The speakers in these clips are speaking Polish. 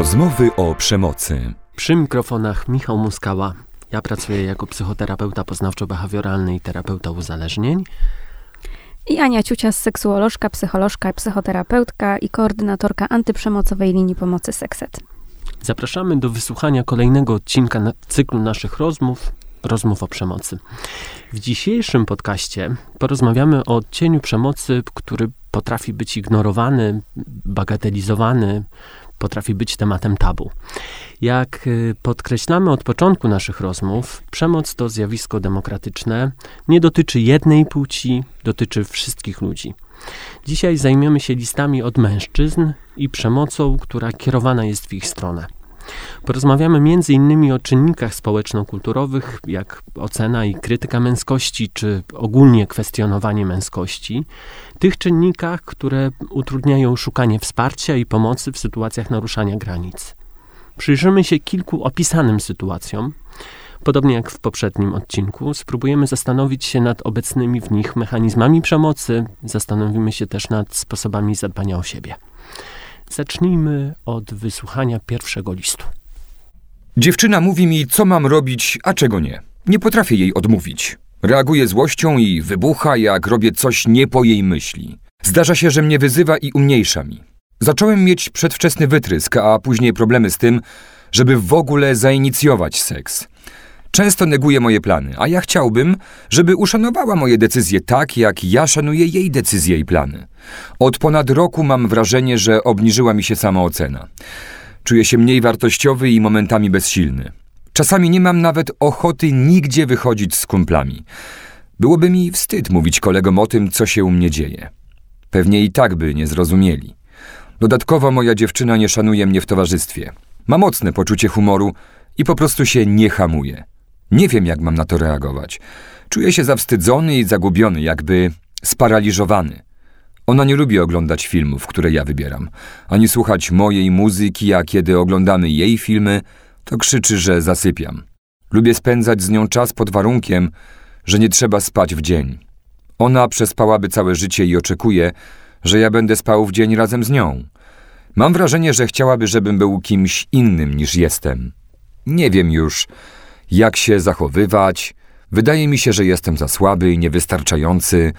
Rozmowy o przemocy. Przy mikrofonach Michał Muskała. Ja pracuję jako psychoterapeuta poznawczo-behawioralny i terapeuta uzależnień. I Ania Ciucia, seksuolożka, psycholożka, psychoterapeutka i koordynatorka antyprzemocowej linii pomocy Sekset. Zapraszamy do wysłuchania kolejnego odcinka na cyklu naszych rozmów, rozmów o przemocy. W dzisiejszym podcaście porozmawiamy o odcieniu przemocy, który potrafi być ignorowany, bagatelizowany, potrafi być tematem tabu. Jak y, podkreślamy od początku naszych rozmów, przemoc to zjawisko demokratyczne, nie dotyczy jednej płci, dotyczy wszystkich ludzi. Dzisiaj zajmiemy się listami od mężczyzn i przemocą, która kierowana jest w ich stronę. Porozmawiamy m.in. o czynnikach społeczno-kulturowych, jak ocena i krytyka męskości, czy ogólnie kwestionowanie męskości, tych czynnikach, które utrudniają szukanie wsparcia i pomocy w sytuacjach naruszania granic. Przyjrzymy się kilku opisanym sytuacjom. Podobnie jak w poprzednim odcinku, spróbujemy zastanowić się nad obecnymi w nich mechanizmami przemocy, zastanowimy się też nad sposobami zadbania o siebie. Zacznijmy od wysłuchania pierwszego listu. Dziewczyna mówi mi, co mam robić, a czego nie. Nie potrafię jej odmówić. Reaguje złością i wybucha, jak robię coś nie po jej myśli. Zdarza się, że mnie wyzywa i umniejsza mi. Zacząłem mieć przedwczesny wytrysk, a później problemy z tym, żeby w ogóle zainicjować seks. Często neguje moje plany, a ja chciałbym, żeby uszanowała moje decyzje tak, jak ja szanuję jej decyzje i plany. Od ponad roku mam wrażenie, że obniżyła mi się samoocena. Czuję się mniej wartościowy i momentami bezsilny. Czasami nie mam nawet ochoty nigdzie wychodzić z kumplami. Byłoby mi wstyd mówić kolegom o tym, co się u mnie dzieje. Pewnie i tak by nie zrozumieli. Dodatkowo moja dziewczyna nie szanuje mnie w towarzystwie. Ma mocne poczucie humoru i po prostu się nie hamuje. Nie wiem, jak mam na to reagować. Czuję się zawstydzony i zagubiony, jakby sparaliżowany. Ona nie lubi oglądać filmów, które ja wybieram, ani słuchać mojej muzyki, a kiedy oglądamy jej filmy, to krzyczy, że zasypiam. Lubię spędzać z nią czas pod warunkiem, że nie trzeba spać w dzień. Ona przespałaby całe życie i oczekuje, że ja będę spał w dzień razem z nią. Mam wrażenie, że chciałaby, żebym był kimś innym niż jestem. Nie wiem już, jak się zachowywać. Wydaje mi się, że jestem za słaby i niewystarczający,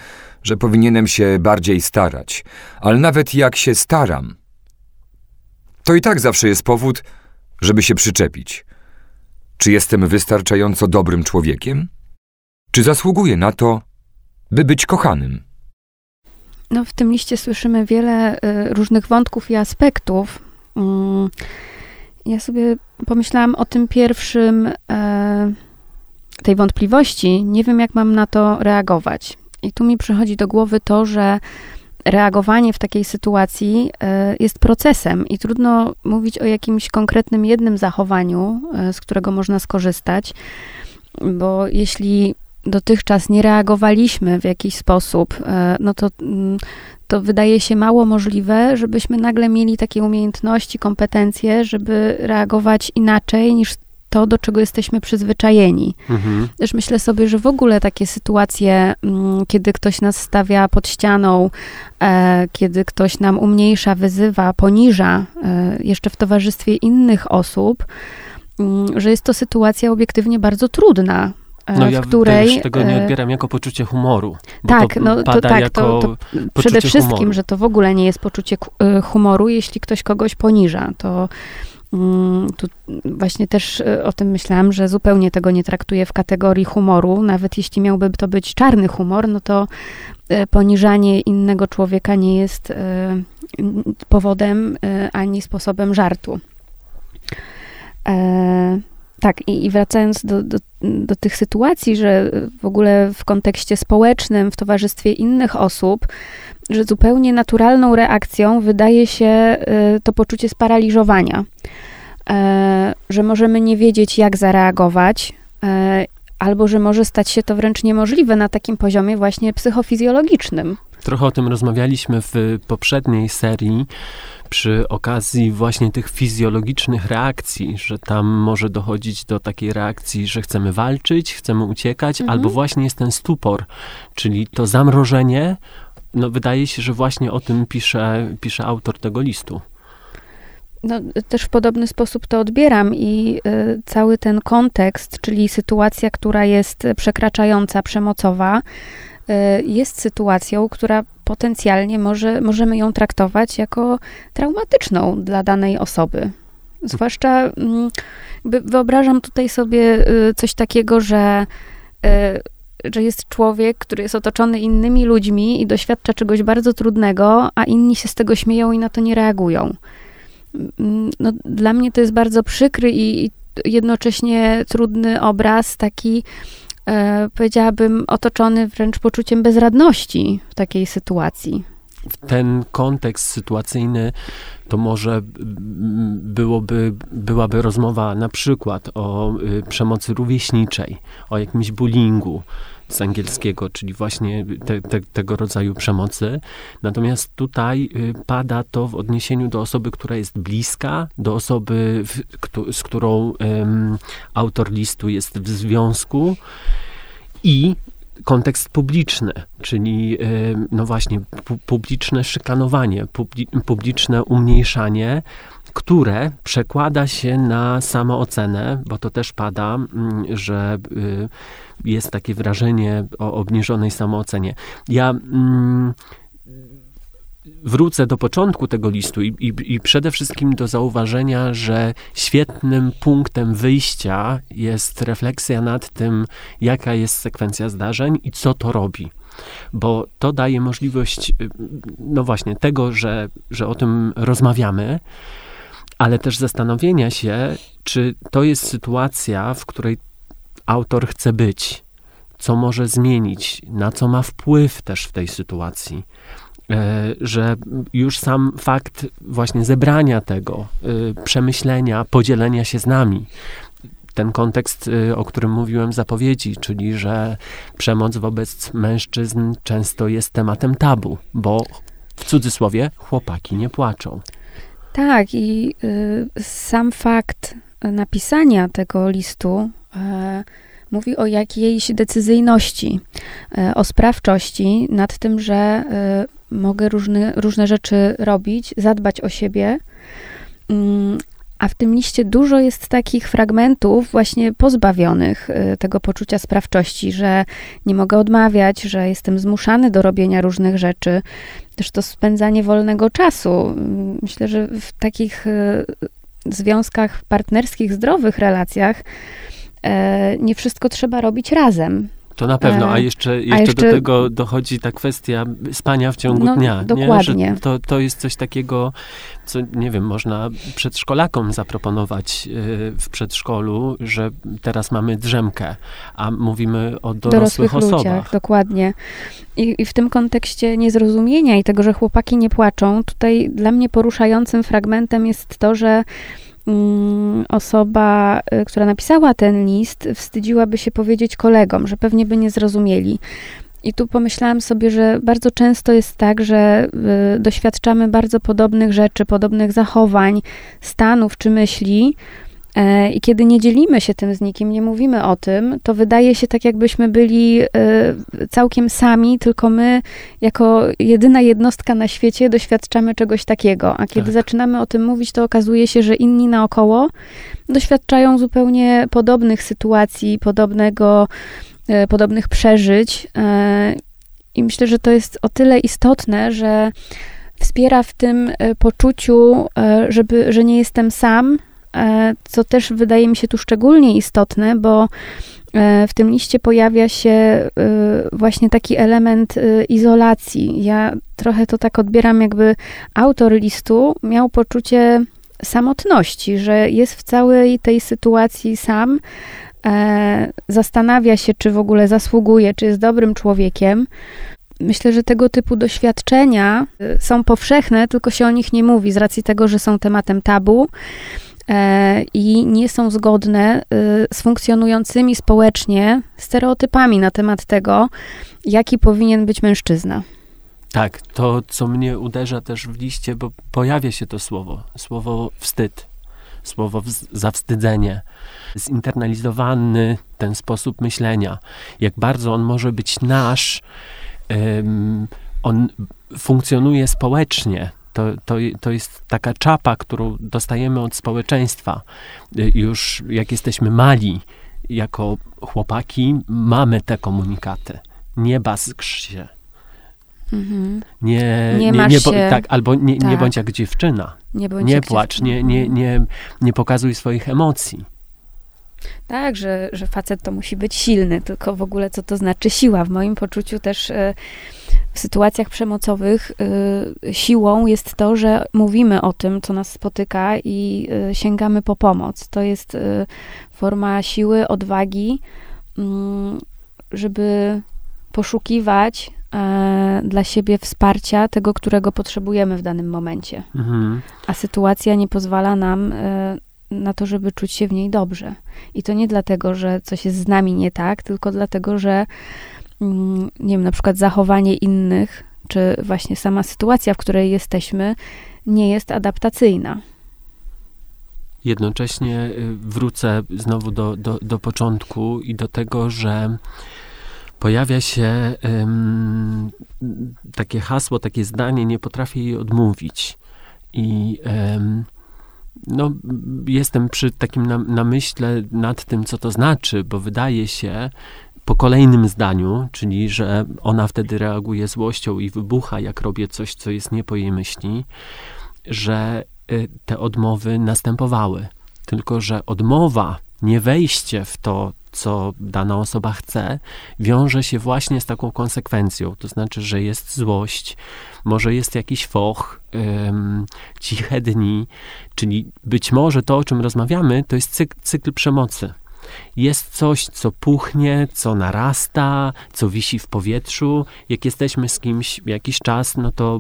że powinienem się bardziej starać. Ale nawet jak się staram, to i tak zawsze jest powód, żeby się przyczepić. Czy jestem wystarczająco dobrym człowiekiem? Czy zasługuję na to, by być kochanym? No, w tym liście słyszymy wiele y, różnych wątków i aspektów. Mm, ja sobie pomyślałam o tym pierwszym, y, tej wątpliwości. Nie wiem, jak mam na to reagować. I tu mi przychodzi do głowy to, że reagowanie w takiej sytuacji e, jest procesem i trudno mówić o jakimś konkretnym jednym zachowaniu, e, z którego można skorzystać, bo jeśli dotychczas nie reagowaliśmy w jakiś sposób, e, no to, mm, to wydaje się mało możliwe, żebyśmy nagle mieli takie umiejętności, kompetencje, żeby reagować inaczej niż to, do czego jesteśmy przyzwyczajeni. Mhm. Też myślę sobie, że w ogóle takie sytuacje, mm, kiedy ktoś nas stawia pod ścianą, e, kiedy ktoś nam umniejsza, wyzywa, poniża, e, jeszcze w towarzystwie innych osób, mm, że jest to sytuacja obiektywnie bardzo trudna, e, no ja której... tego nie odbieram jako poczucie humoru. Tak, to no to tak, to, to przede wszystkim, humoru. że to w ogóle nie jest poczucie humoru, jeśli ktoś kogoś poniża. To tu właśnie też e, o tym myślałam, że zupełnie tego nie traktuję w kategorii humoru. Nawet jeśli miałby to być czarny humor, no to e, poniżanie innego człowieka nie jest e, powodem ani sposobem żartu. Tak, i, i wracając do, do, do, tych sytuacji, że w ogóle w kontekście społecznym, w towarzystwie innych osób, że zupełnie naturalną reakcją wydaje się y, to poczucie sparaliżowania, e, że możemy nie wiedzieć, jak zareagować, e, albo że może stać się to wręcz niemożliwe na takim poziomie właśnie psychofizjologicznym. Trochę o tym rozmawialiśmy w poprzedniej serii przy okazji właśnie tych fizjologicznych reakcji, że tam może dochodzić do takiej reakcji, że chcemy walczyć, chcemy uciekać, mhm. albo właśnie jest ten stupor, czyli to zamrożenie, no wydaje się, że właśnie o tym pisze, pisze autor tego listu. No, też w podobny sposób to odbieram i y, cały ten kontekst, czyli sytuacja, która jest przekraczająca, przemocowa, jest sytuacją, która potencjalnie może, możemy ją traktować jako traumatyczną dla danej osoby. Zwłaszcza mm, wyobrażam tutaj sobie y, coś takiego, że, y, że jest człowiek, który jest otoczony innymi ludźmi i doświadcza czegoś bardzo trudnego, a inni się z tego śmieją i na to nie reagują. Mm, no, dla mnie to jest bardzo przykry i, jednocześnie trudny obraz, taki e, powiedziałabym otoczony wręcz poczuciem bezradności w takiej sytuacji. W ten kontekst sytuacyjny to może byłoby, byłaby rozmowa na przykład o y, przemocy rówieśniczej, o jakimś bullyingu z angielskiego, czyli właśnie te, te, tego rodzaju przemocy. Natomiast tutaj y, pada to w odniesieniu do osoby, która jest bliska, do osoby, w, z którą um, autor listu jest w związku i kontekst publiczny, czyli no właśnie pu publiczne szykanowanie, publi publiczne umniejszanie, które przekłada się na samoocenę, bo to też pada, mm, że y, jest takie wrażenie o obniżonej samoocenie. Ja mm, wrócę do początku tego listu i, i, i, przede wszystkim do zauważenia, że świetnym punktem wyjścia jest refleksja nad tym, jaka jest sekwencja zdarzeń i co to robi. Bo to daje możliwość, y, no właśnie, tego, że, że o tym rozmawiamy, ale też zastanowienia się, czy to jest sytuacja, w której autor chce być, co może zmienić, na co ma wpływ też w tej sytuacji. E, że już sam fakt właśnie zebrania tego, e, przemyślenia, podzielenia się z nami, ten kontekst, e, o którym mówiłem zapowiedzi, czyli że przemoc wobec mężczyzn często jest tematem tabu, bo w cudzysłowie chłopaki nie płaczą. Tak, i y, sam fakt napisania tego listu y, mówi o jakiejś decyzyjności, y, o sprawczości nad tym, że mogę różne, różne rzeczy robić, zadbać o siebie. A w tym liście dużo jest takich fragmentów właśnie pozbawionych y, tego poczucia sprawczości, że nie mogę odmawiać, że jestem zmuszany do robienia różnych rzeczy. Też to spędzanie wolnego czasu. Mm, myślę, że w takich y, związkach partnerskich, zdrowych relacjach e, nie wszystko trzeba robić razem. To na pewno, a jeszcze, jeszcze, a jeszcze, do tego dochodzi ta kwestia spania w ciągu no, dnia. Dokładnie. To, to jest coś takiego, co nie wiem, można przedszkolakom zaproponować e, w przedszkolu, że teraz mamy drzemkę, a mówimy o dorosłych, dorosłych osobach. Ludziach, dokładnie. I, I w tym kontekście niezrozumienia i tego, że chłopaki nie płaczą, tutaj dla mnie poruszającym fragmentem jest to, że osoba, y, która napisała ten list, wstydziłaby się powiedzieć kolegom, że pewnie by nie zrozumieli. I tu pomyślałam sobie, że bardzo często jest tak, że y, doświadczamy bardzo podobnych rzeczy, podobnych zachowań, stanów czy myśli, I kiedy nie dzielimy się tym z nikim, nie mówimy o tym, to wydaje się tak, jakbyśmy byli e, całkiem sami, tylko my, jako jedyna jednostka na świecie, doświadczamy czegoś takiego. A kiedy tak. zaczynamy o tym mówić, to okazuje się, że inni naokoło doświadczają zupełnie podobnych sytuacji, podobnego, e, podobnych przeżyć. I myślę, że to jest o tyle istotne, że wspiera w tym poczuciu, żeby, że nie jestem sam, E, co też wydaje mi się tu szczególnie istotne, bo e, w tym liście pojawia się e, właśnie taki element izolacji. Ja trochę to tak odbieram, jakby autor listu miał poczucie samotności, że jest w całej tej sytuacji sam, zastanawia się, czy w ogóle zasługuje, czy jest dobrym człowiekiem. Myślę, że tego typu doświadczenia są powszechne, tylko się o nich nie mówi z racji tego, że są tematem tabu. E, i nie są zgodne y, z funkcjonującymi społecznie stereotypami na temat tego, jaki powinien być mężczyzna. Tak, to co mnie uderza też w liście, bo pojawia się to słowo, słowo wstyd, słowo zawstydzenie, zinternalizowany ten sposób myślenia, jak bardzo on może być nasz, um, on funkcjonuje społecznie, To, to, to jest taka czapa, którą dostajemy od społeczeństwa. Y, Już jak jesteśmy mali, jako chłopaki, mamy te komunikaty. Nie bazgrz się. Mhm. Nie, Nie masz bo- się- tak, albo nie, nie tak. bądź jak dziewczyna. Nie, bądź Nie jak płacz, dziewczyna. nie, nie, nie, nie pokazuj swoich emocji. Tak, że, że facet to musi być silny, tylko w ogóle co to znaczy siła? W moim poczuciu też e, w sytuacjach przemocowych e, siłą jest to, że mówimy o tym, co nas spotyka i e, sięgamy po pomoc. To jest e, forma siły, odwagi, mm, żeby poszukiwać e, dla siebie wsparcia, tego, którego potrzebujemy w danym momencie. Mhm. A sytuacja nie pozwala nam e, na to, żeby czuć się w niej dobrze. I to nie dlatego, że coś jest z nami nie tak, tylko dlatego, że nie wiem, na przykład zachowanie innych, czy właśnie sama sytuacja, w której jesteśmy, nie jest adaptacyjna. Jednocześnie y, wrócę znowu do, do, do początku i do tego, że pojawia się ym, takie hasło, takie zdanie, nie potrafię jej odmówić. I ym, no, jestem przy takim nam- namyśle nad tym, co to znaczy, bo wydaje się po kolejnym zdaniu, czyli że ona wtedy reaguje złością i wybucha, jak robię coś, co jest nie po jej myśli, że y, te odmowy następowały. Tylko, że odmowa, nie wejście w to, co dana osoba chce, wiąże się właśnie z taką konsekwencją. To znaczy, że jest złość, może jest jakiś foch, ym, ciche dni, czyli być może to, o czym rozmawiamy, to jest cykl, cykl przemocy. Jest coś, co puchnie, co narasta, co wisi w powietrzu. Jak jesteśmy z kimś jakiś czas, no to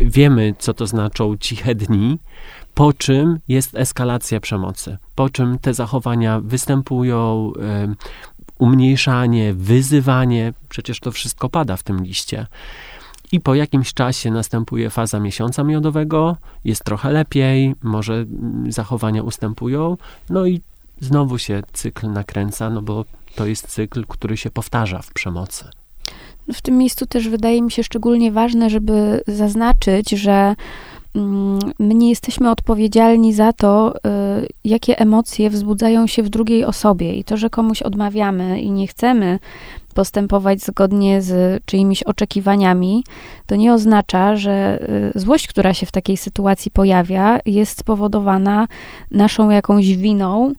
wiemy, co to znaczą ciche dni, po czym jest eskalacja przemocy, po czym te zachowania występują, umniejszanie, wyzywanie, przecież to wszystko pada w tym liście. I po jakimś czasie następuje faza miesiąca miodowego, jest trochę lepiej, może mm, zachowania ustępują, no i znowu się cykl nakręca, no bo to jest cykl, który się powtarza w przemocy. W tym miejscu też wydaje mi się szczególnie ważne, żeby zaznaczyć, że mm, my nie jesteśmy odpowiedzialni za to, y, jakie emocje wzbudzają się w drugiej osobie. I to, że komuś odmawiamy i nie chcemy postępować zgodnie z czyimiś oczekiwaniami, to nie oznacza, że y, złość, która się w takiej sytuacji pojawia, jest spowodowana naszą jakąś winą,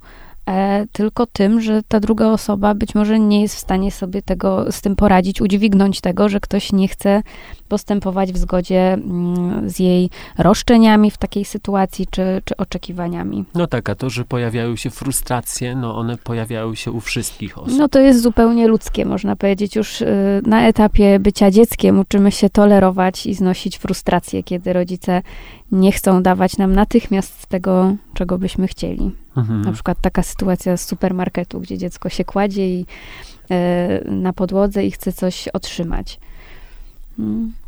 tylko tym, że ta druga osoba być może nie jest w stanie sobie tego z tym poradzić, udźwignąć tego, że ktoś nie chce postępować w zgodzie mm, z jej roszczeniami w takiej sytuacji, czy, czy oczekiwaniami. No tak, a to, że pojawiają się frustracje, no one pojawiają się u wszystkich osób. No to jest zupełnie ludzkie, można powiedzieć. Już y, na etapie bycia dzieckiem uczymy się tolerować i znosić frustracje, kiedy rodzice nie chcą dawać nam natychmiast tego, czego byśmy chcieli. Mhm. Na przykład taka sytuacja z supermarketu, gdzie dziecko się kładzie i e, na podłodze i chce coś otrzymać. Mm.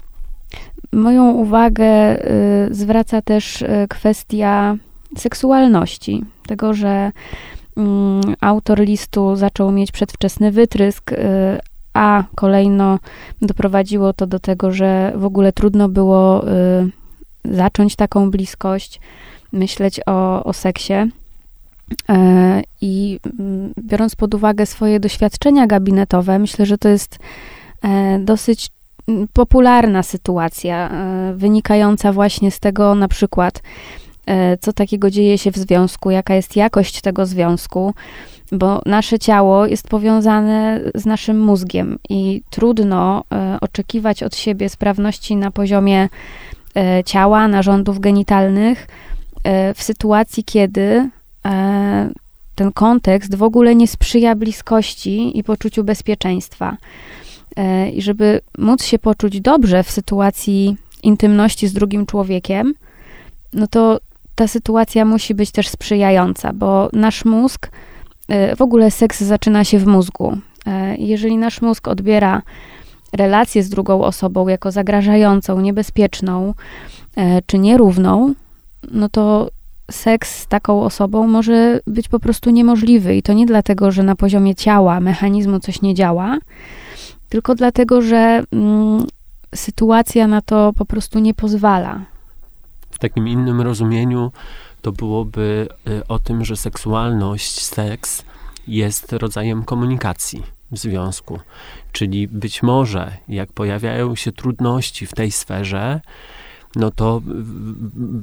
Moją uwagę y, zwraca też y, kwestia seksualności. Tego, że mm, autor listu zaczął mieć przedwczesny wytrysk, y, a kolejno doprowadziło to do tego, że w ogóle trudno było zacząć taką bliskość, myśleć o, o seksie. I mm, biorąc pod uwagę swoje doświadczenia gabinetowe, myślę, że to jest e, dosyć popularna sytuacja, e, wynikająca właśnie z tego na przykład, e, co takiego dzieje się w związku, jaka jest jakość tego związku, bo nasze ciało jest powiązane z naszym mózgiem i trudno e, oczekiwać od siebie sprawności na poziomie ciała, narządów genitalnych w sytuacji, kiedy ten kontekst w ogóle nie sprzyja bliskości i poczuciu bezpieczeństwa. E, I żeby móc się poczuć dobrze w sytuacji intymności z drugim człowiekiem, no to ta sytuacja musi być też sprzyjająca, bo nasz mózg, e, w ogóle seks zaczyna się w mózgu. E, Jeżeli nasz mózg odbiera relację z drugą osobą jako zagrażającą, niebezpieczną czy nierówną, no to seks z taką osobą może być po prostu niemożliwy. I to nie dlatego, że na poziomie ciała, mechanizmu coś nie działa, tylko dlatego, że mm, sytuacja na to po prostu nie pozwala. takim innym rozumieniu to byłoby y, o tym, że seksualność, seks jest rodzajem komunikacji w związku. Czyli być może, jak pojawiają się trudności w tej sferze, no to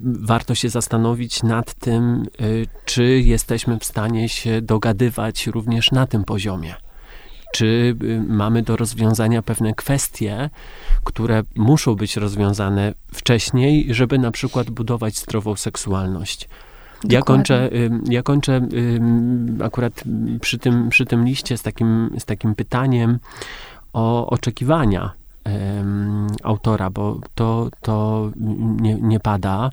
warto się zastanowić nad tym, y, czy jesteśmy w stanie się dogadywać również na tym poziomie. Czy y, mamy do rozwiązania pewne kwestie, które muszą być rozwiązane wcześniej, żeby na przykład budować zdrową seksualność. Ja kończę, ja kończę akurat przy tym, przy tym liście z takim, z takim pytaniem o oczekiwania autora, bo to, to nie, nie pada,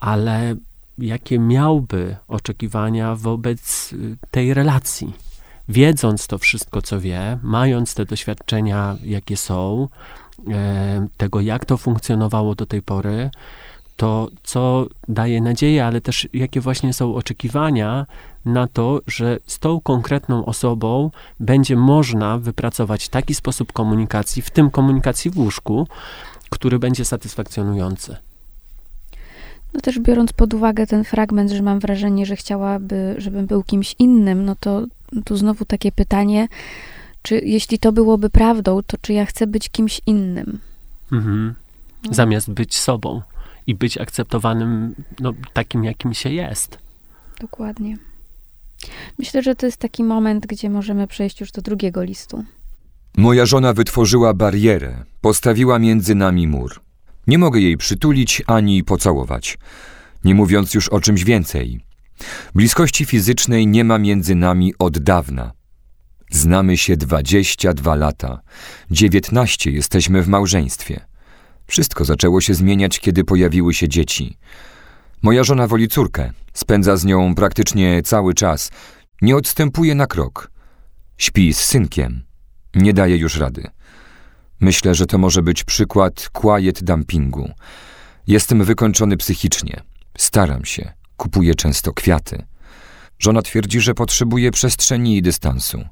ale jakie miałby oczekiwania wobec y, tej relacji? Wiedząc to wszystko, co wie, mając te doświadczenia, jakie są, e, tego, jak to funkcjonowało do tej pory, to co daje nadzieję, ale też jakie właśnie są oczekiwania na to, że z tą konkretną osobą będzie można wypracować taki sposób komunikacji, w tym komunikacji w łóżku, który będzie satysfakcjonujący. No też biorąc pod uwagę ten fragment, że mam wrażenie, że chciałaby, żebym był kimś innym, no to tu znowu takie pytanie, czy jeśli to byłoby prawdą, to czy ja chcę być kimś innym? Mhm. No. Zamiast być sobą i być akceptowanym no, takim, jakim się jest. Dokładnie. Myślę, że to jest taki moment, gdzie możemy przejść już do drugiego listu. Moja żona wytworzyła barierę, postawiła między nami mur. Nie mogę jej przytulić ani pocałować, nie mówiąc już o czymś więcej. Bliskości fizycznej nie ma między nami od dawna. Znamy się 22 lata, 19 jesteśmy w małżeństwie. Wszystko zaczęło się zmieniać, kiedy pojawiły się dzieci. Moja żona woli córkę, spędza z nią praktycznie cały czas, nie odstępuje na krok. Śpi z synkiem, nie daje już rady. Myślę, że to może być przykład quiet dumpingu. Jestem wykończony psychicznie. Staram się, kupuję często kwiaty. Żona twierdzi, że potrzebuje przestrzeni i dystansu.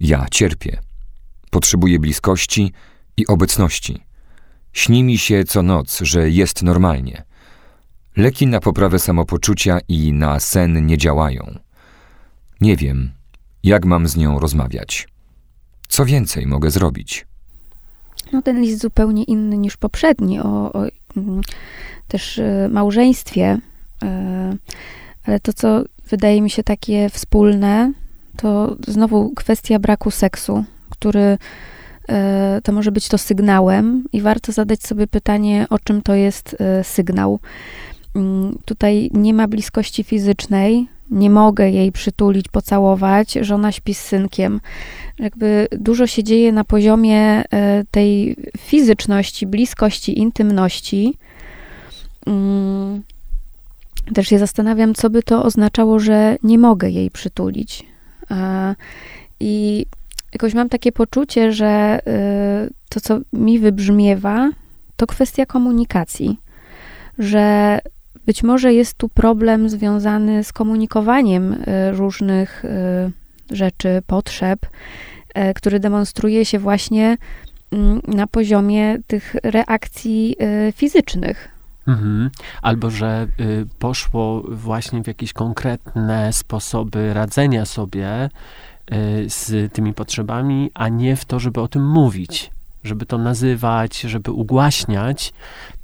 Ja cierpię. Potrzebuję bliskości i obecności. Śni mi się co noc, że jest normalnie. Leki na poprawę samopoczucia i na sen nie działają. Nie wiem, jak mam z nią rozmawiać. Co więcej mogę zrobić? No, ten list zupełnie inny niż poprzedni, o, o mm, też y, małżeństwie. Y, ale to, co wydaje mi się takie wspólne, to znowu kwestia braku seksu, który E, to może być to sygnałem i warto zadać sobie pytanie, o czym to jest e, sygnał. Mm, tutaj nie ma bliskości fizycznej, nie mogę jej przytulić, pocałować, żona śpi z synkiem. Jakby dużo się dzieje na poziomie e, tej fizyczności, bliskości, intymności. Też się zastanawiam, co by to oznaczało, że nie mogę jej przytulić. I jakoś mam takie poczucie, że y, to, co mi wybrzmiewa, to kwestia komunikacji, że być może jest tu problem związany z komunikowaniem y, różnych rzeczy, potrzeb, który demonstruje się właśnie mm, na poziomie tych reakcji fizycznych. Mhm. Albo że poszło właśnie w jakieś konkretne sposoby radzenia sobie E, z tymi potrzebami, a nie w to, żeby o tym mówić, żeby to nazywać, żeby ugłaśniać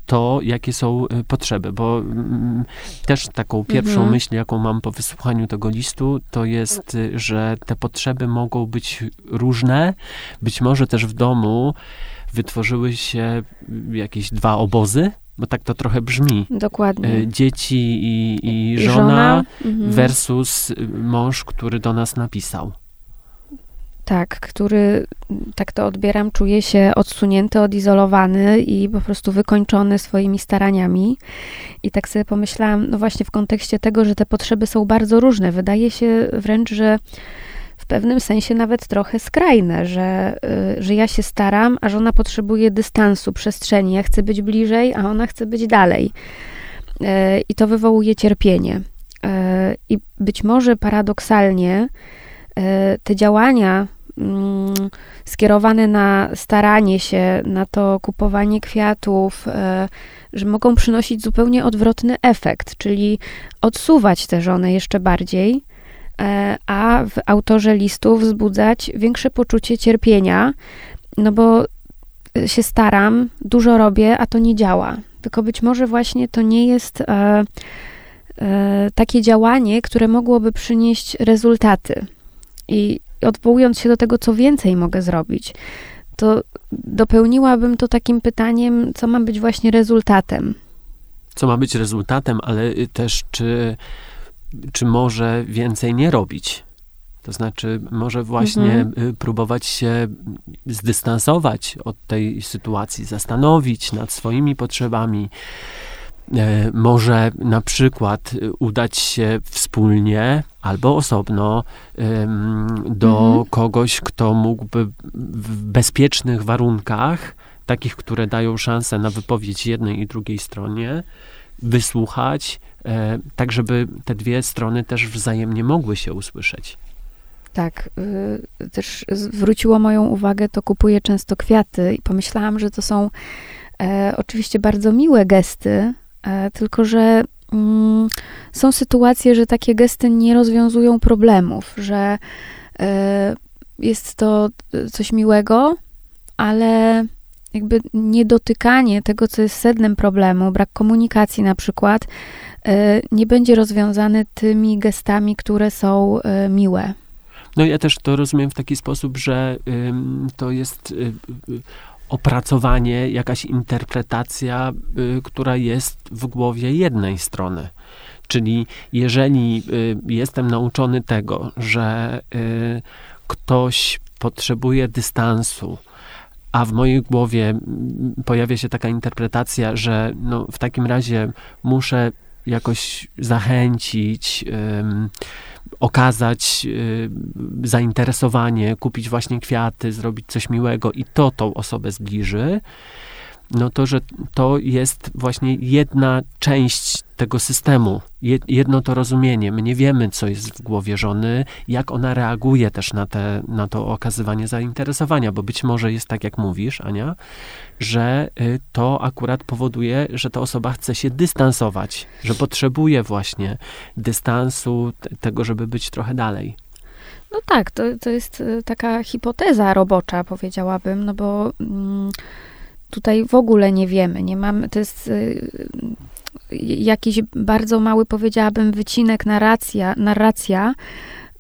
to, jakie są e, potrzeby, bo mm, też taką pierwszą mhm. myśl, jaką mam po wysłuchaniu tego listu, to jest, e, że te potrzeby mogą być różne. Być może też w domu wytworzyły się jakieś dwa obozy, bo tak to trochę brzmi. Dokładnie. Dzieci i, i żona, żona? Mhm. versus mąż, który do nas napisał. Tak, który, tak to odbieram, czuje się odsunięty, odizolowany i po prostu wykończony swoimi staraniami. I tak sobie pomyślałam, no właśnie w kontekście tego, że te potrzeby są bardzo różne. Wydaje się wręcz, że pewnym sensie nawet trochę skrajne, że, y, że ja się staram, a żona potrzebuje dystansu, przestrzeni. Ja chcę być bliżej, a ona chce być dalej. Y, I to wywołuje cierpienie. Y, I być może paradoksalnie te działania mm, skierowane na staranie się, na to kupowanie kwiatów, że mogą przynosić zupełnie odwrotny efekt, czyli odsuwać tę żonę jeszcze bardziej, a w autorze listów wzbudzać większe poczucie cierpienia, no bo się staram, dużo robię, a to nie działa. Tylko być może właśnie to nie jest e, e, takie działanie, które mogłoby przynieść rezultaty. I odwołując się do tego, co więcej mogę zrobić, to dopełniłabym to takim pytaniem, co ma być właśnie rezultatem. Co ma być rezultatem, ale y, też czy, czy może więcej nie robić? To znaczy, może właśnie Mhm. y, próbować się zdystansować od tej sytuacji, zastanowić nad swoimi potrzebami. E, Może na przykład y, udać się wspólnie albo osobno do Mhm. kogoś, kto mógłby w bezpiecznych warunkach, takich, które dają szansę na wypowiedź jednej i drugiej stronie, wysłuchać, tak żeby te dwie strony też wzajemnie mogły się usłyszeć. Tak, y, też zwróciło moją uwagę, to kupuję często kwiaty i pomyślałam, że to są e, oczywiście bardzo miłe gesty, e, tylko że mm, są sytuacje, że takie gesty nie rozwiązują problemów, że e, jest to e, coś miłego, ale jakby niedotykanie tego, co jest sednem problemu, brak komunikacji na przykład, e, nie będzie rozwiązany tymi gestami, które są e, miłe. No ja też to rozumiem w taki sposób, że to jest y, y, opracowanie, jakaś interpretacja, y, która jest w głowie jednej strony. Czyli jeżeli y, jestem nauczony tego, że y, ktoś potrzebuje dystansu, a w mojej głowie mm, pojawia się taka interpretacja, że no, w takim razie muszę jakoś zachęcić, okazać y, zainteresowanie, kupić właśnie kwiaty, zrobić coś miłego i to tą osobę zbliży, no to, że to jest właśnie jedna część tego systemu, je- jedno to rozumienie. My nie wiemy, co jest w głowie żony, jak ona reaguje też na, te, na to okazywanie zainteresowania, bo być może jest tak, jak mówisz, Ania, że y, to akurat powoduje, że ta osoba chce się dystansować, że potrzebuje właśnie dystansu, te- tego, żeby być trochę dalej. No tak, to, to jest y, taka hipoteza robocza, powiedziałabym, no bo mm, tutaj w ogóle nie wiemy, nie mamy, to jest y, jakiś bardzo mały, powiedziałabym, wycinek narracja, narracja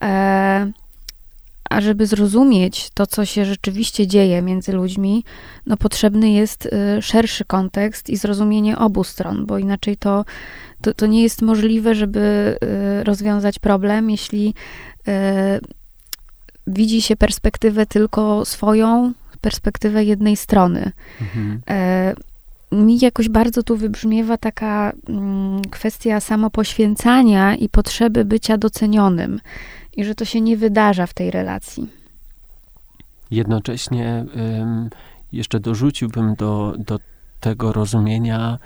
e, a żeby zrozumieć to, co się rzeczywiście dzieje między ludźmi, no potrzebny jest y, szerszy kontekst i zrozumienie obu stron, bo inaczej to, to, to nie jest możliwe, żeby y, rozwiązać problem, jeśli y, widzi się perspektywę tylko swoją, perspektywę jednej strony. Mhm. E, mi jakoś bardzo tu wybrzmiewa taka mm, kwestia samopoświęcania i potrzeby bycia docenionym. I że to się nie wydarza w tej relacji. Jednocześnie jeszcze dorzuciłbym do, do tego rozumienia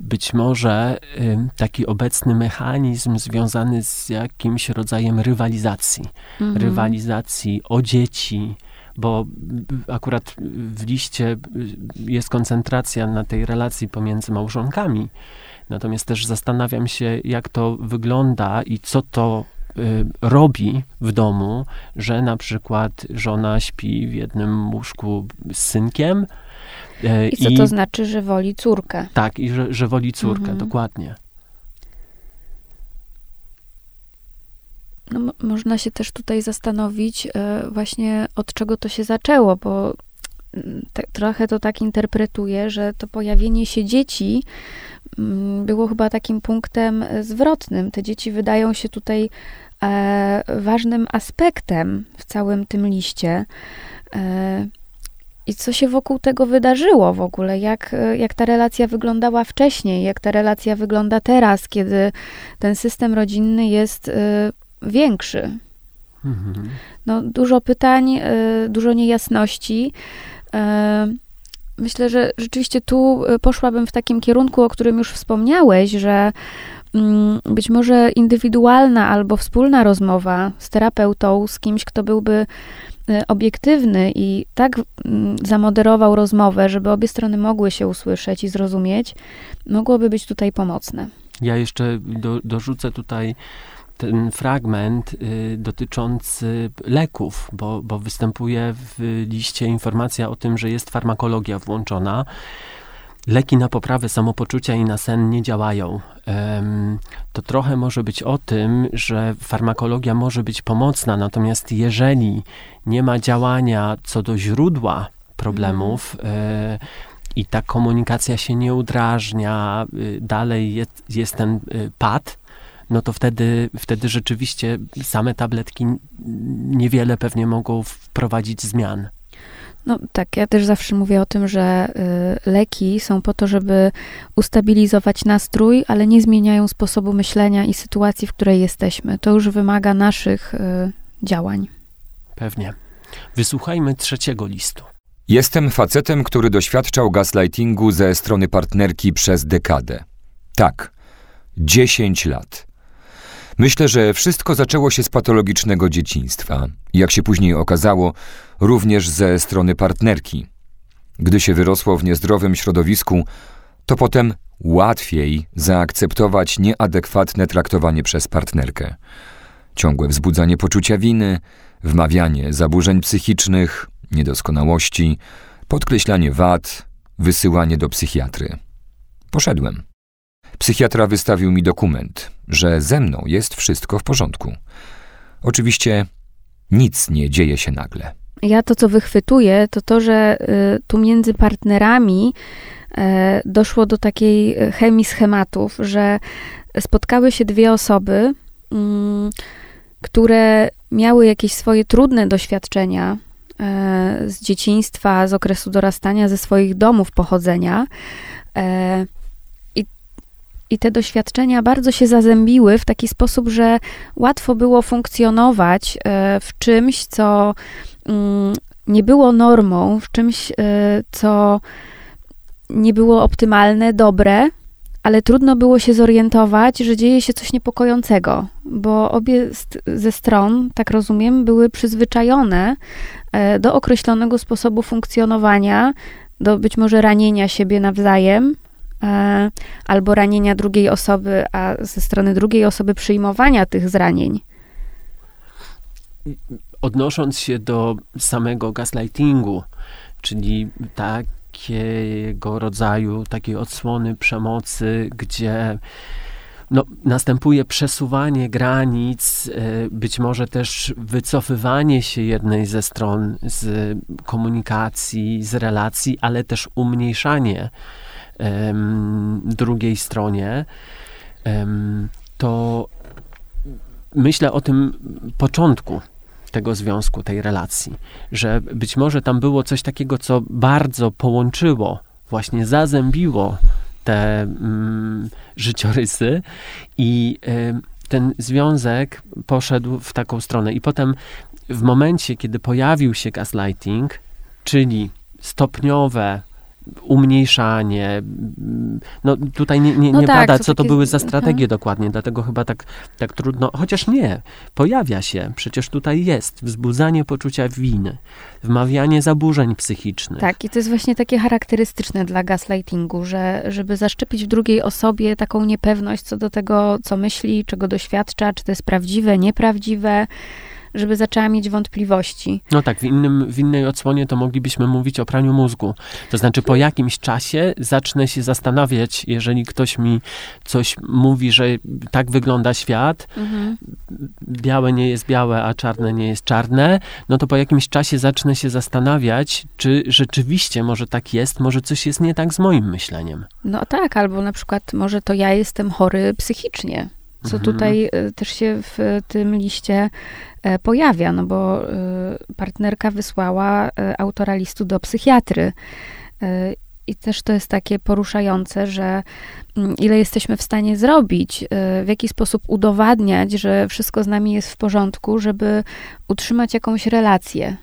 być może taki obecny mechanizm związany z jakimś rodzajem rywalizacji. Mhm. Rywalizacji o dzieci, bo akurat w liście jest koncentracja na tej relacji pomiędzy małżonkami. Natomiast też zastanawiam się, jak to wygląda i co to y, robi w domu, że na przykład żona śpi w jednym łóżku z synkiem. y, I co to znaczy, że woli córkę? Tak, i że, że woli córkę, Mhm. dokładnie. No, mo- można się też tutaj zastanowić e, właśnie od czego to się zaczęło, bo mm, te, trochę to tak interpretuję, że to pojawienie się dzieci mm, było chyba takim punktem e, zwrotnym. Te dzieci wydają się tutaj e, ważnym aspektem w całym tym liście. I co się wokół tego wydarzyło w ogóle? Jak, jak ta relacja wyglądała wcześniej? Jak ta relacja wygląda teraz, kiedy ten system rodzinny jest większy? Mhm. No, dużo pytań, y, dużo niejasności. Y, Myślę, że rzeczywiście tu y, poszłabym w takim kierunku, o którym już wspomniałeś, że mm, być może indywidualna albo wspólna rozmowa z terapeutą, z kimś, kto byłby obiektywny i tak mm, zamoderował rozmowę, żeby obie strony mogły się usłyszeć i zrozumieć, mogłoby być tutaj pomocne. Ja jeszcze do, dorzucę tutaj ten fragment y, dotyczący leków, bo, bo występuje w liście informacja o tym, że jest farmakologia włączona. Leki na poprawę samopoczucia i na sen nie działają. To trochę może być o tym, że farmakologia może być pomocna, natomiast jeżeli nie ma działania co do źródła problemów, e, i ta komunikacja się nie udrażnia, y, dalej jest, jest ten y, pad, no to wtedy, wtedy rzeczywiście same tabletki niewiele pewnie mogą wprowadzić zmian. No tak, ja też zawsze mówię o tym, że y, leki są po to, żeby ustabilizować nastrój, ale nie zmieniają sposobu myślenia i sytuacji, w której jesteśmy. To już wymaga naszych y, działań. Pewnie. Wysłuchajmy trzeciego listu. Jestem facetem, który doświadczał gaslightingu ze strony partnerki przez dekadę. Tak, 10 lat. Myślę, że wszystko zaczęło się z patologicznego dzieciństwa. Jak się później okazało, również ze strony partnerki. Gdy się wyrosło w niezdrowym środowisku, to potem łatwiej zaakceptować nieadekwatne traktowanie przez partnerkę. Ciągłe wzbudzanie poczucia winy, wmawianie zaburzeń psychicznych, niedoskonałości, podkreślanie wad, wysyłanie do psychiatry. Poszedłem. Psychiatra wystawił mi dokument, że ze mną jest wszystko w porządku. Oczywiście nic nie dzieje się nagle. Ja to, co wychwytuję, to to, że y, tu między partnerami y, doszło do takiej y, chemii schematów, że spotkały się dwie osoby, mm, które miały jakieś swoje trudne doświadczenia e, z dzieciństwa, z okresu dorastania, ze swoich domów pochodzenia. I, te doświadczenia bardzo się zazębiły w taki sposób, że łatwo było funkcjonować e, w czymś, co mm, nie było normą, w czymś, e, co nie było optymalne, dobre, ale trudno było się zorientować, że dzieje się coś niepokojącego, bo obie ze stron, tak rozumiem, były przyzwyczajone e, do określonego sposobu funkcjonowania, do być może ranienia siebie nawzajem, albo ranienia drugiej osoby, a ze strony drugiej osoby przyjmowania tych zranień. Odnosząc się do samego gaslightingu, czyli takiego rodzaju, takiej odsłony przemocy, gdzie no, następuje przesuwanie granic, e, być może też wycofywanie się jednej ze stron z komunikacji, z relacji, ale też umniejszanie drugiej stronie, to myślę o tym początku tego związku, tej relacji, że być może tam było coś takiego, co bardzo połączyło, właśnie zazębiło te mm, życiorysy i ten związek poszedł w taką stronę. I potem w momencie, kiedy pojawił się gaslighting, czyli stopniowe umniejszanie. No tutaj nie, nie, No nie tak, pada, co to takie- były za mhm. strategie dokładnie, dlatego chyba tak, tak trudno, chociaż nie, pojawia się, przecież tutaj jest wzbudzanie poczucia winy, wmawianie zaburzeń psychicznych. Tak, i to jest właśnie takie charakterystyczne dla gaslightingu, że żeby zaszczepić w drugiej osobie taką niepewność co do tego, co myśli, czego doświadcza, czy to jest prawdziwe, nieprawdziwe, żeby zaczęła mieć wątpliwości. No tak, w, innym, w innej odsłonie to moglibyśmy mówić o praniu mózgu. To znaczy, po jakimś czasie zacznę się zastanawiać, jeżeli ktoś mi coś mówi, że tak wygląda świat, białe nie jest białe, a czarne nie jest czarne, no to po jakimś czasie zacznę się zastanawiać, czy rzeczywiście może tak jest, może coś jest nie tak z moim myśleniem. No tak, albo na przykład może to ja jestem chory psychicznie, co Mhm. tutaj e, też się w tym liście e, pojawia, no bo e, partnerka wysłała e, autora listu do psychiatry. E, I też to jest takie poruszające, że mm, ile jesteśmy w stanie zrobić, w jaki sposób udowadniać, że wszystko z nami jest w porządku, żeby utrzymać jakąś relację.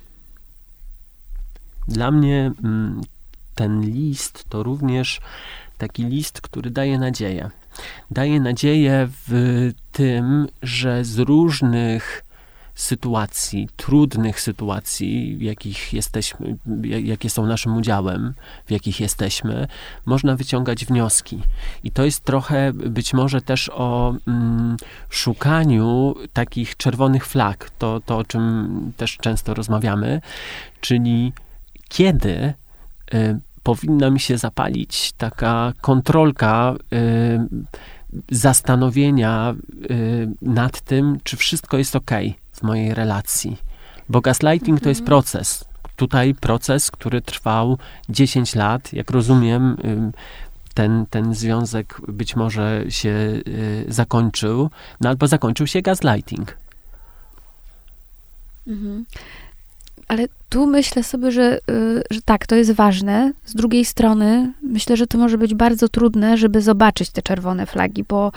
Dla mnie mm, ten list to również taki list, który daje nadzieję. Daje nadzieję w tym, że z różnych sytuacji, trudnych sytuacji, jakich jesteśmy, jakie są naszym udziałem, w jakich jesteśmy, można wyciągać wnioski. I to jest trochę być może też o mm, szukaniu takich czerwonych flag, to, to o czym też często rozmawiamy, czyli kiedy y, powinna mi się zapalić taka kontrolka y, zastanowienia y, nad tym, czy wszystko jest ok w mojej relacji. Bo gaslighting to jest Mhm. proces. Tutaj proces, który trwał 10 lat. Jak rozumiem, y, ten, ten związek być może się zakończył, no albo zakończył się gaslighting. Mhm. Ale tu myślę sobie, że, y, że tak, to jest ważne. Z drugiej strony myślę, że to może być bardzo trudne, żeby zobaczyć te czerwone flagi, bo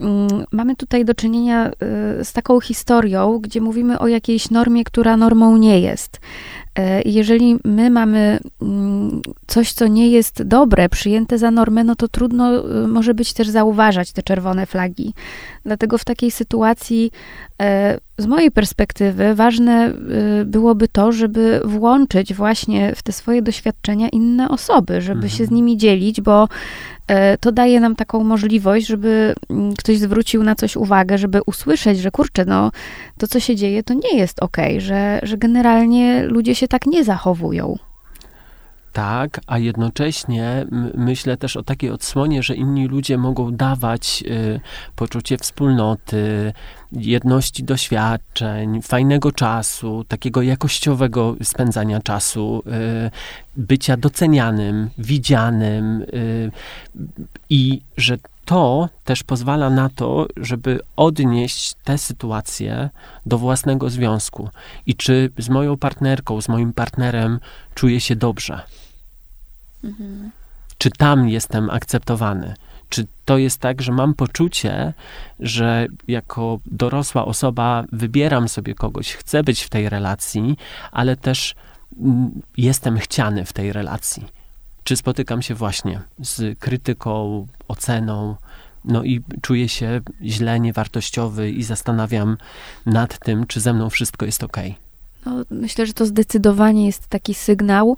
mm, mamy tutaj do czynienia y, z taką historią, gdzie mówimy o jakiejś normie, która normą nie jest. I jeżeli my mamy mm, coś, co nie jest dobre, przyjęte za normę, no to trudno y, może być też zauważać te czerwone flagi. Dlatego w takiej sytuacji e, z mojej perspektywy ważne byłoby to, żeby włączyć właśnie w te swoje doświadczenia inne osoby, żeby się z Mhm. nimi dzielić, bo e, to daje nam taką możliwość, żeby mm, ktoś zwrócił na coś uwagę, żeby usłyszeć, że kurczę, no to co się dzieje, to nie jest okej, że, że generalnie ludzie się tak nie zachowują. Tak, a jednocześnie myślę też o takiej odsłonie, że inni ludzie mogą dawać y, poczucie wspólnoty, jedności doświadczeń, fajnego czasu, takiego jakościowego spędzania czasu, y, bycia docenianym, widzianym y, i że to też pozwala na to, żeby odnieść tę sytuację do własnego związku. I czy z moją partnerką, z moim partnerem czuję się dobrze? Czy tam jestem akceptowany? Czy to jest tak, że mam poczucie, że jako dorosła osoba wybieram sobie kogoś, chcę być w tej relacji, ale też mm, jestem chciany w tej relacji? Czy spotykam się właśnie z krytyką, oceną, no i czuję się źle, niewartościowy i zastanawiam nad tym, czy ze mną wszystko jest ok. No, myślę, że to zdecydowanie jest taki sygnał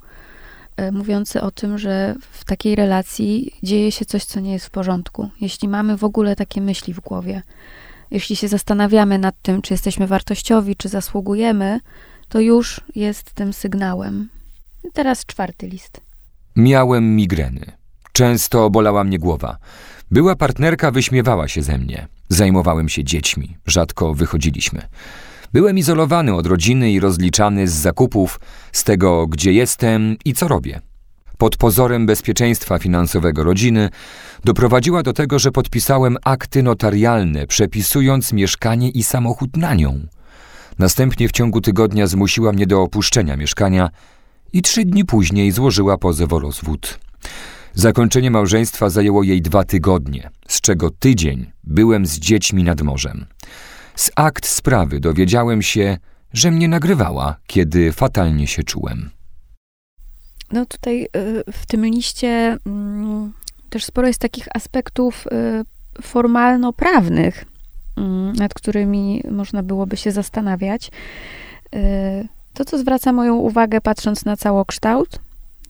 e, mówiący o tym, że w takiej relacji dzieje się coś, co nie jest w porządku. Jeśli mamy w ogóle takie myśli w głowie, jeśli się zastanawiamy nad tym, czy jesteśmy wartościowi, czy zasługujemy, to już jest tym sygnałem. I teraz czwarty list. Miałem migreny. Często bolała mnie głowa. Była partnerka wyśmiewała się ze mnie. Zajmowałem się dziećmi. Rzadko wychodziliśmy. Byłem izolowany od rodziny i rozliczany z zakupów, z tego, gdzie jestem i co robię. Pod pozorem bezpieczeństwa finansowego rodziny doprowadziła do tego, że podpisałem akty notarialne, przepisując mieszkanie i samochód na nią. Następnie w ciągu tygodnia zmusiła mnie do opuszczenia mieszkania i trzy dni później złożyła pozew o rozwód. Zakończenie małżeństwa zajęło jej dwa tygodnie, z czego tydzień byłem z dziećmi nad morzem. Z akt sprawy dowiedziałem się, że mnie nagrywała, kiedy fatalnie się czułem. No tutaj y, w tym liście mm, też sporo jest takich aspektów y, formalno-prawnych, mm, nad którymi można byłoby się zastanawiać. Y, To, co zwraca moją uwagę, patrząc na całokształt,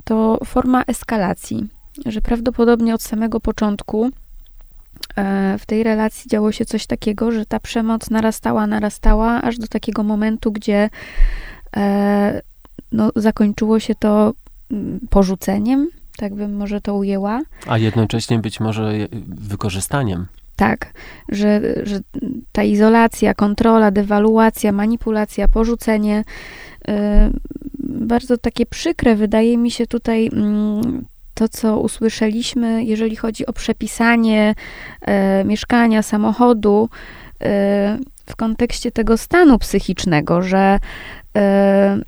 to forma eskalacji, że prawdopodobnie od samego początku e, w tej relacji działo się coś takiego, że ta przemoc narastała, narastała, aż do takiego momentu, gdzie e, no, zakończyło się to mm, porzuceniem, tak bym może to ujęła. A jednocześnie być może wykorzystaniem. Tak, że, że ta izolacja, kontrola, dewaluacja, manipulacja, porzucenie, y, bardzo takie przykre wydaje mi się tutaj mm, to, co usłyszeliśmy, jeżeli chodzi o przepisanie e, mieszkania, samochodu, e, w kontekście tego stanu psychicznego, że e,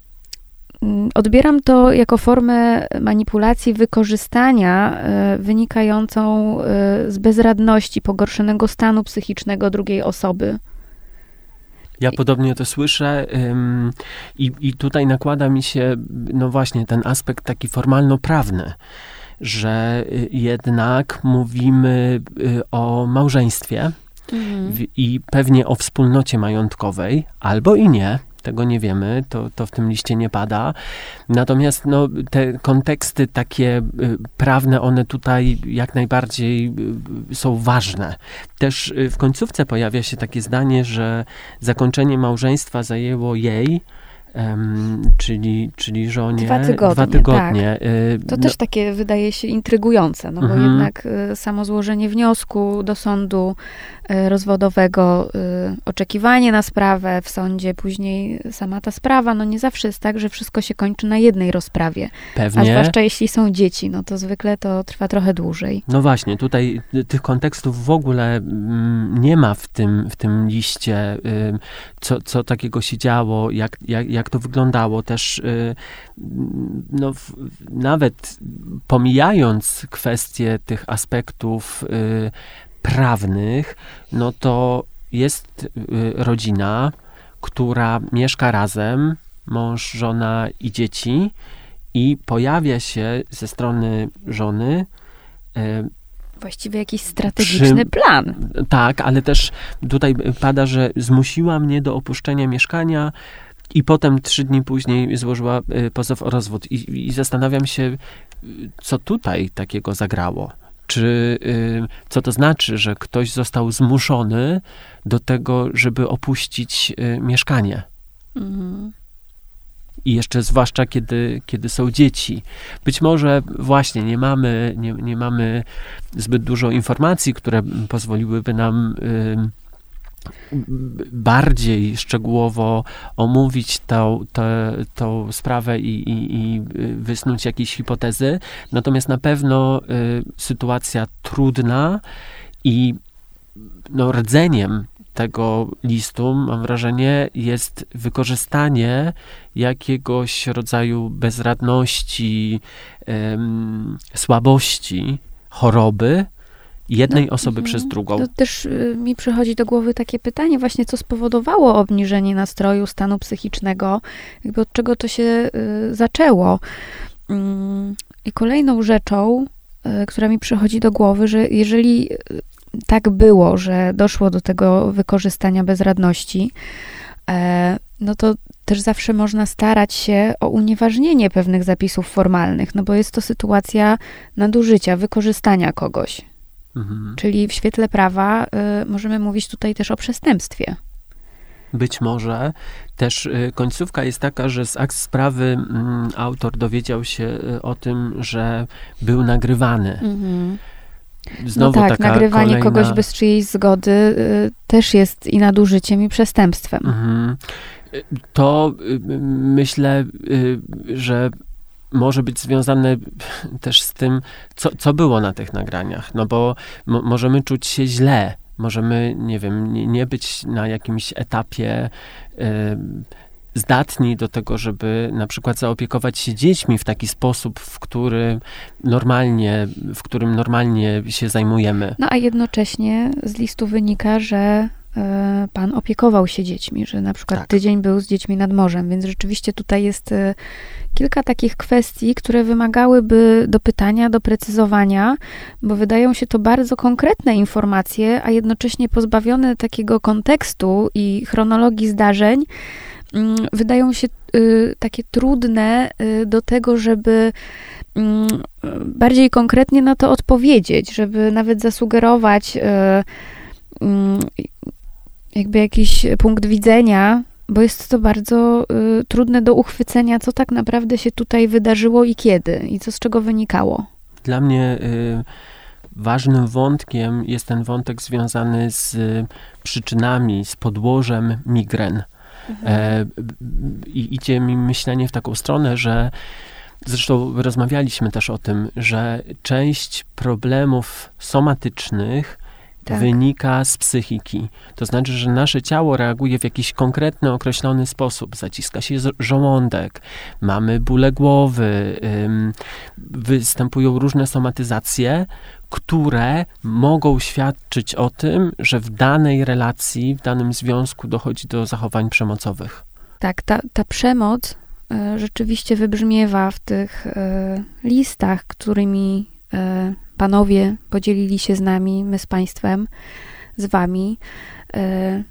mm, odbieram to jako formę manipulacji, wykorzystania e, wynikającą e, z bezradności, pogorszonego stanu psychicznego drugiej osoby. Ja podobnie to słyszę ym, i, i tutaj nakłada mi się, no właśnie, ten aspekt taki formalno-prawny, że y, jednak mówimy y, o małżeństwie Mhm. i pewnie o wspólnocie majątkowej, albo i nie. Tego nie wiemy, to, to w tym liście nie pada. Natomiast no, te konteksty takie y, prawne, one tutaj jak najbardziej są ważne. Też w końcówce pojawia się takie zdanie, że zakończenie małżeństwa zajęło jej, czyli, czyli żonie, Dwa tygodnie, Dwa tygodnie. Y, To no, też takie wydaje się intrygujące, no bo Mhm. jednak y, samo złożenie wniosku do sądu y, rozwodowego, oczekiwanie na sprawę w sądzie, później sama ta sprawa, no nie zawsze jest tak, że wszystko się kończy na jednej rozprawie. A pewnie. zwłaszcza jeśli są dzieci, no to zwykle to trwa trochę dłużej. No właśnie, tutaj tych kontekstów w ogóle mm, nie ma w tym, w tym liście, co, co takiego się działo, jak, jak, jak to wyglądało. Też y, no, nawet pomijając kwestie tych aspektów y, prawnych, no to jest y, rodzina, która mieszka razem, mąż, żona i dzieci, i pojawia się ze strony żony Właściwie jakiś strategiczny plan. tak, ale też tutaj pada, że zmusiła mnie do opuszczenia mieszkania i potem trzy dni później złożyła y, pozew o rozwód. I, i zastanawiam się, y, co tutaj takiego zagrało. Czy y, co to znaczy, że ktoś został zmuszony do tego, żeby opuścić mieszkanie? Mhm. I jeszcze zwłaszcza, kiedy, kiedy są dzieci. Być może właśnie nie mamy, nie, nie mamy zbyt dużo informacji, które pozwoliłyby nam ym, bardziej szczegółowo omówić tą, tę, tą sprawę i, i, i y, wysnuć jakieś hipotezy. Natomiast na pewno y, sytuacja trudna i no, rdzeniem tego listu, mam wrażenie, jest wykorzystanie jakiegoś rodzaju bezradności, em, słabości, choroby jednej No, osoby mhm. przez drugą. To też y, mi przychodzi do głowy takie pytanie właśnie, co spowodowało obniżenie nastroju, stanu psychicznego, jakby od czego to się y, zaczęło. Mm, I kolejną rzeczą, y, która mi przychodzi do głowy, że jeżeli y, tak było, że doszło do tego wykorzystania bezradności, e, no to też zawsze można starać się o unieważnienie pewnych zapisów formalnych, no bo jest to sytuacja nadużycia, wykorzystania kogoś. Mhm. Czyli w świetle prawa y, możemy mówić tutaj też o przestępstwie. Być może też y, końcówka jest taka, że z akt sprawy mm, autor dowiedział się y, o tym, że był nagrywany. No Znowu tak, taka nagrywanie kolejna... kogoś bez czyjejś zgody y, też jest i nadużyciem, i przestępstwem. Mhm. Y, To y, myślę, y, że może być związane też z tym, co, co było na tych nagraniach. No bo mo- możemy czuć się źle, możemy, nie wiem, nie, nie być na jakimś etapie y, zdatni do tego, żeby na przykład zaopiekować się dziećmi w taki sposób, w który normalnie, w którym normalnie się zajmujemy. No a jednocześnie z listu wynika, że pan opiekował się dziećmi, że na przykład Tak. tydzień był z dziećmi nad morzem, więc rzeczywiście tutaj jest e, kilka takich kwestii, które wymagałyby dopytania, doprecyzowania, bo wydają się to bardzo konkretne informacje, a jednocześnie pozbawione takiego kontekstu i chronologii zdarzeń, mm, wydają się y, takie trudne do tego, żeby mm, bardziej konkretnie na to odpowiedzieć, żeby nawet zasugerować mm, jakby jakiś punkt widzenia, bo jest to bardzo y, trudne do uchwycenia, co tak naprawdę się tutaj wydarzyło i kiedy, i co z czego wynikało. Dla mnie y, ważnym wątkiem jest ten wątek związany z y, przyczynami, z podłożem migren. E, b- b- I idzie mi myślenie w taką stronę, że zresztą rozmawialiśmy też o tym, że część problemów somatycznych Tak. wynika z psychiki. To znaczy, że nasze ciało reaguje w jakiś konkretny, określony sposób. Zaciska się żołądek, mamy bóle głowy, występują różne somatyzacje, które mogą świadczyć o tym, że w danej relacji, w danym związku dochodzi do zachowań przemocowych. Tak, ta, ta przemoc e, rzeczywiście wybrzmiewa w tych e, listach, którymi e, panowie podzielili się z nami, my z państwem. z wami. E,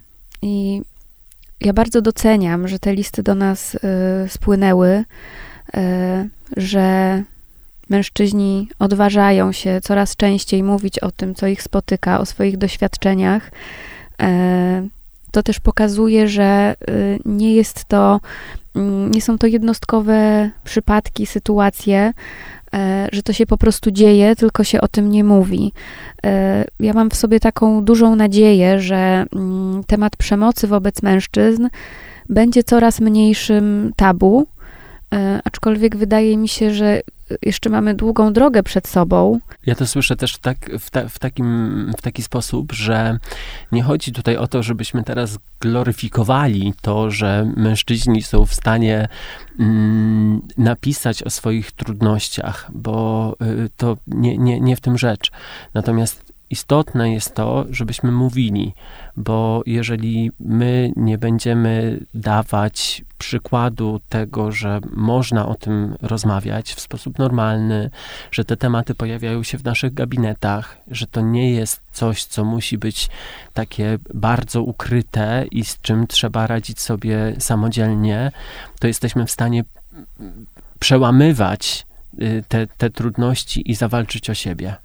I ja bardzo doceniam, że te listy do nas e, spłynęły, e, że mężczyźni odważają się coraz częściej mówić o tym, co ich spotyka, o swoich doświadczeniach. To też pokazuje, że nie jest to, mm, nie są to jednostkowe przypadki, sytuacje, że to się po prostu dzieje, tylko się o tym nie mówi. E, ja mam w sobie taką dużą nadzieję, że mm, temat przemocy wobec mężczyzn będzie coraz mniejszym tabu, e, aczkolwiek wydaje mi się, że jeszcze mamy długą drogę przed sobą. Ja to słyszę też tak, w, ta, w, takim, w taki sposób, że nie chodzi tutaj o to, żebyśmy teraz gloryfikowali to, że mężczyźni są w stanie mm, napisać o swoich trudnościach, bo y, to nie, nie, nie w tym rzecz. Natomiast istotne jest to, żebyśmy mówili, bo jeżeli my nie będziemy dawać przykładu tego, że można o tym rozmawiać w sposób normalny, że te tematy pojawiają się w naszych gabinetach, że to nie jest coś, co musi być takie bardzo ukryte i z czym trzeba radzić sobie samodzielnie, to jesteśmy w stanie przełamywać y, te, te trudności i zawalczyć o siebie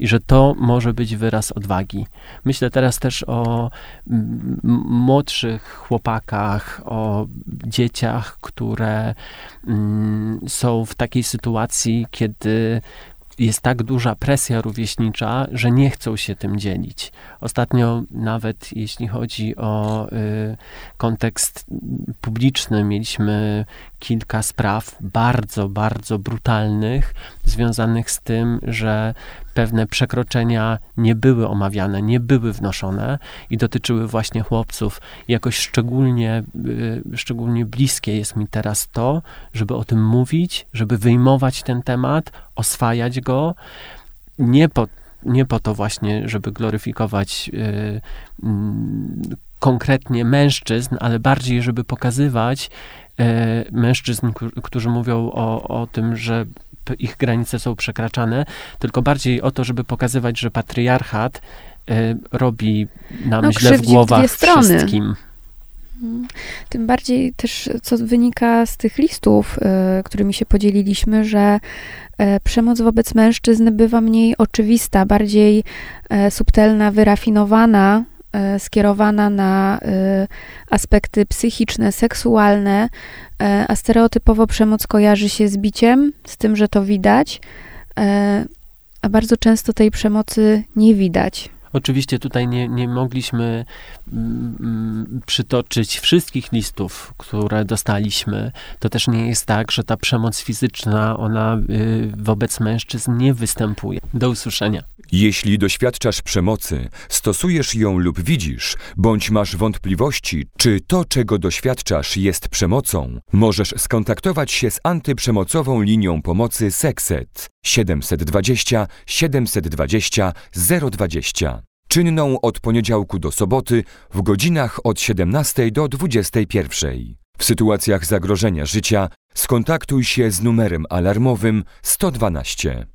i że to może być wyraz odwagi. Myślę teraz też o młodszych chłopakach, o dzieciach, które mm, są w takiej sytuacji, kiedy jest tak duża presja rówieśnicza, że nie chcą się tym dzielić. Ostatnio, nawet jeśli chodzi o y, kontekst publiczny, mieliśmy kilka spraw bardzo, bardzo brutalnych, związanych z tym, że pewne przekroczenia nie były omawiane, nie były wnoszone i dotyczyły właśnie chłopców. Jakoś szczególnie, y, szczególnie bliskie jest mi teraz to, żeby o tym mówić, żeby wyjmować ten temat, oswajać go, nie po, nie po to właśnie, żeby gloryfikować y, mm, konkretnie mężczyzn, ale bardziej, żeby pokazywać mężczyzn, którzy mówią o, o tym, że ich granice są przekraczane, tylko bardziej o to, żeby pokazywać, że patriarchat y, robi nam no, źle w głowach wszystkim. Mhm. Tym bardziej też, co wynika z tych listów, y, którymi się podzieliliśmy, że przemoc wobec mężczyzn bywa mniej oczywista, bardziej subtelna, wyrafinowana, skierowana na aspekty psychiczne, seksualne, a stereotypowo przemoc kojarzy się z biciem, z tym, że to widać, a bardzo często tej przemocy nie widać. Oczywiście tutaj nie, nie mogliśmy mm, mm, przytoczyć wszystkich listów, które dostaliśmy. To też nie jest tak, że ta przemoc fizyczna, ona y, wobec mężczyzn nie występuje. Do usłyszenia. Jeśli doświadczasz przemocy, stosujesz ją lub widzisz, bądź masz wątpliwości, czy to, czego doświadczasz, jest przemocą, możesz skontaktować się z antyprzemocową linią pomocy Sekset 720 720 020. Czynną od poniedziałku do soboty w godzinach od 17 do 21. W sytuacjach zagrożenia życia skontaktuj się z numerem alarmowym 112.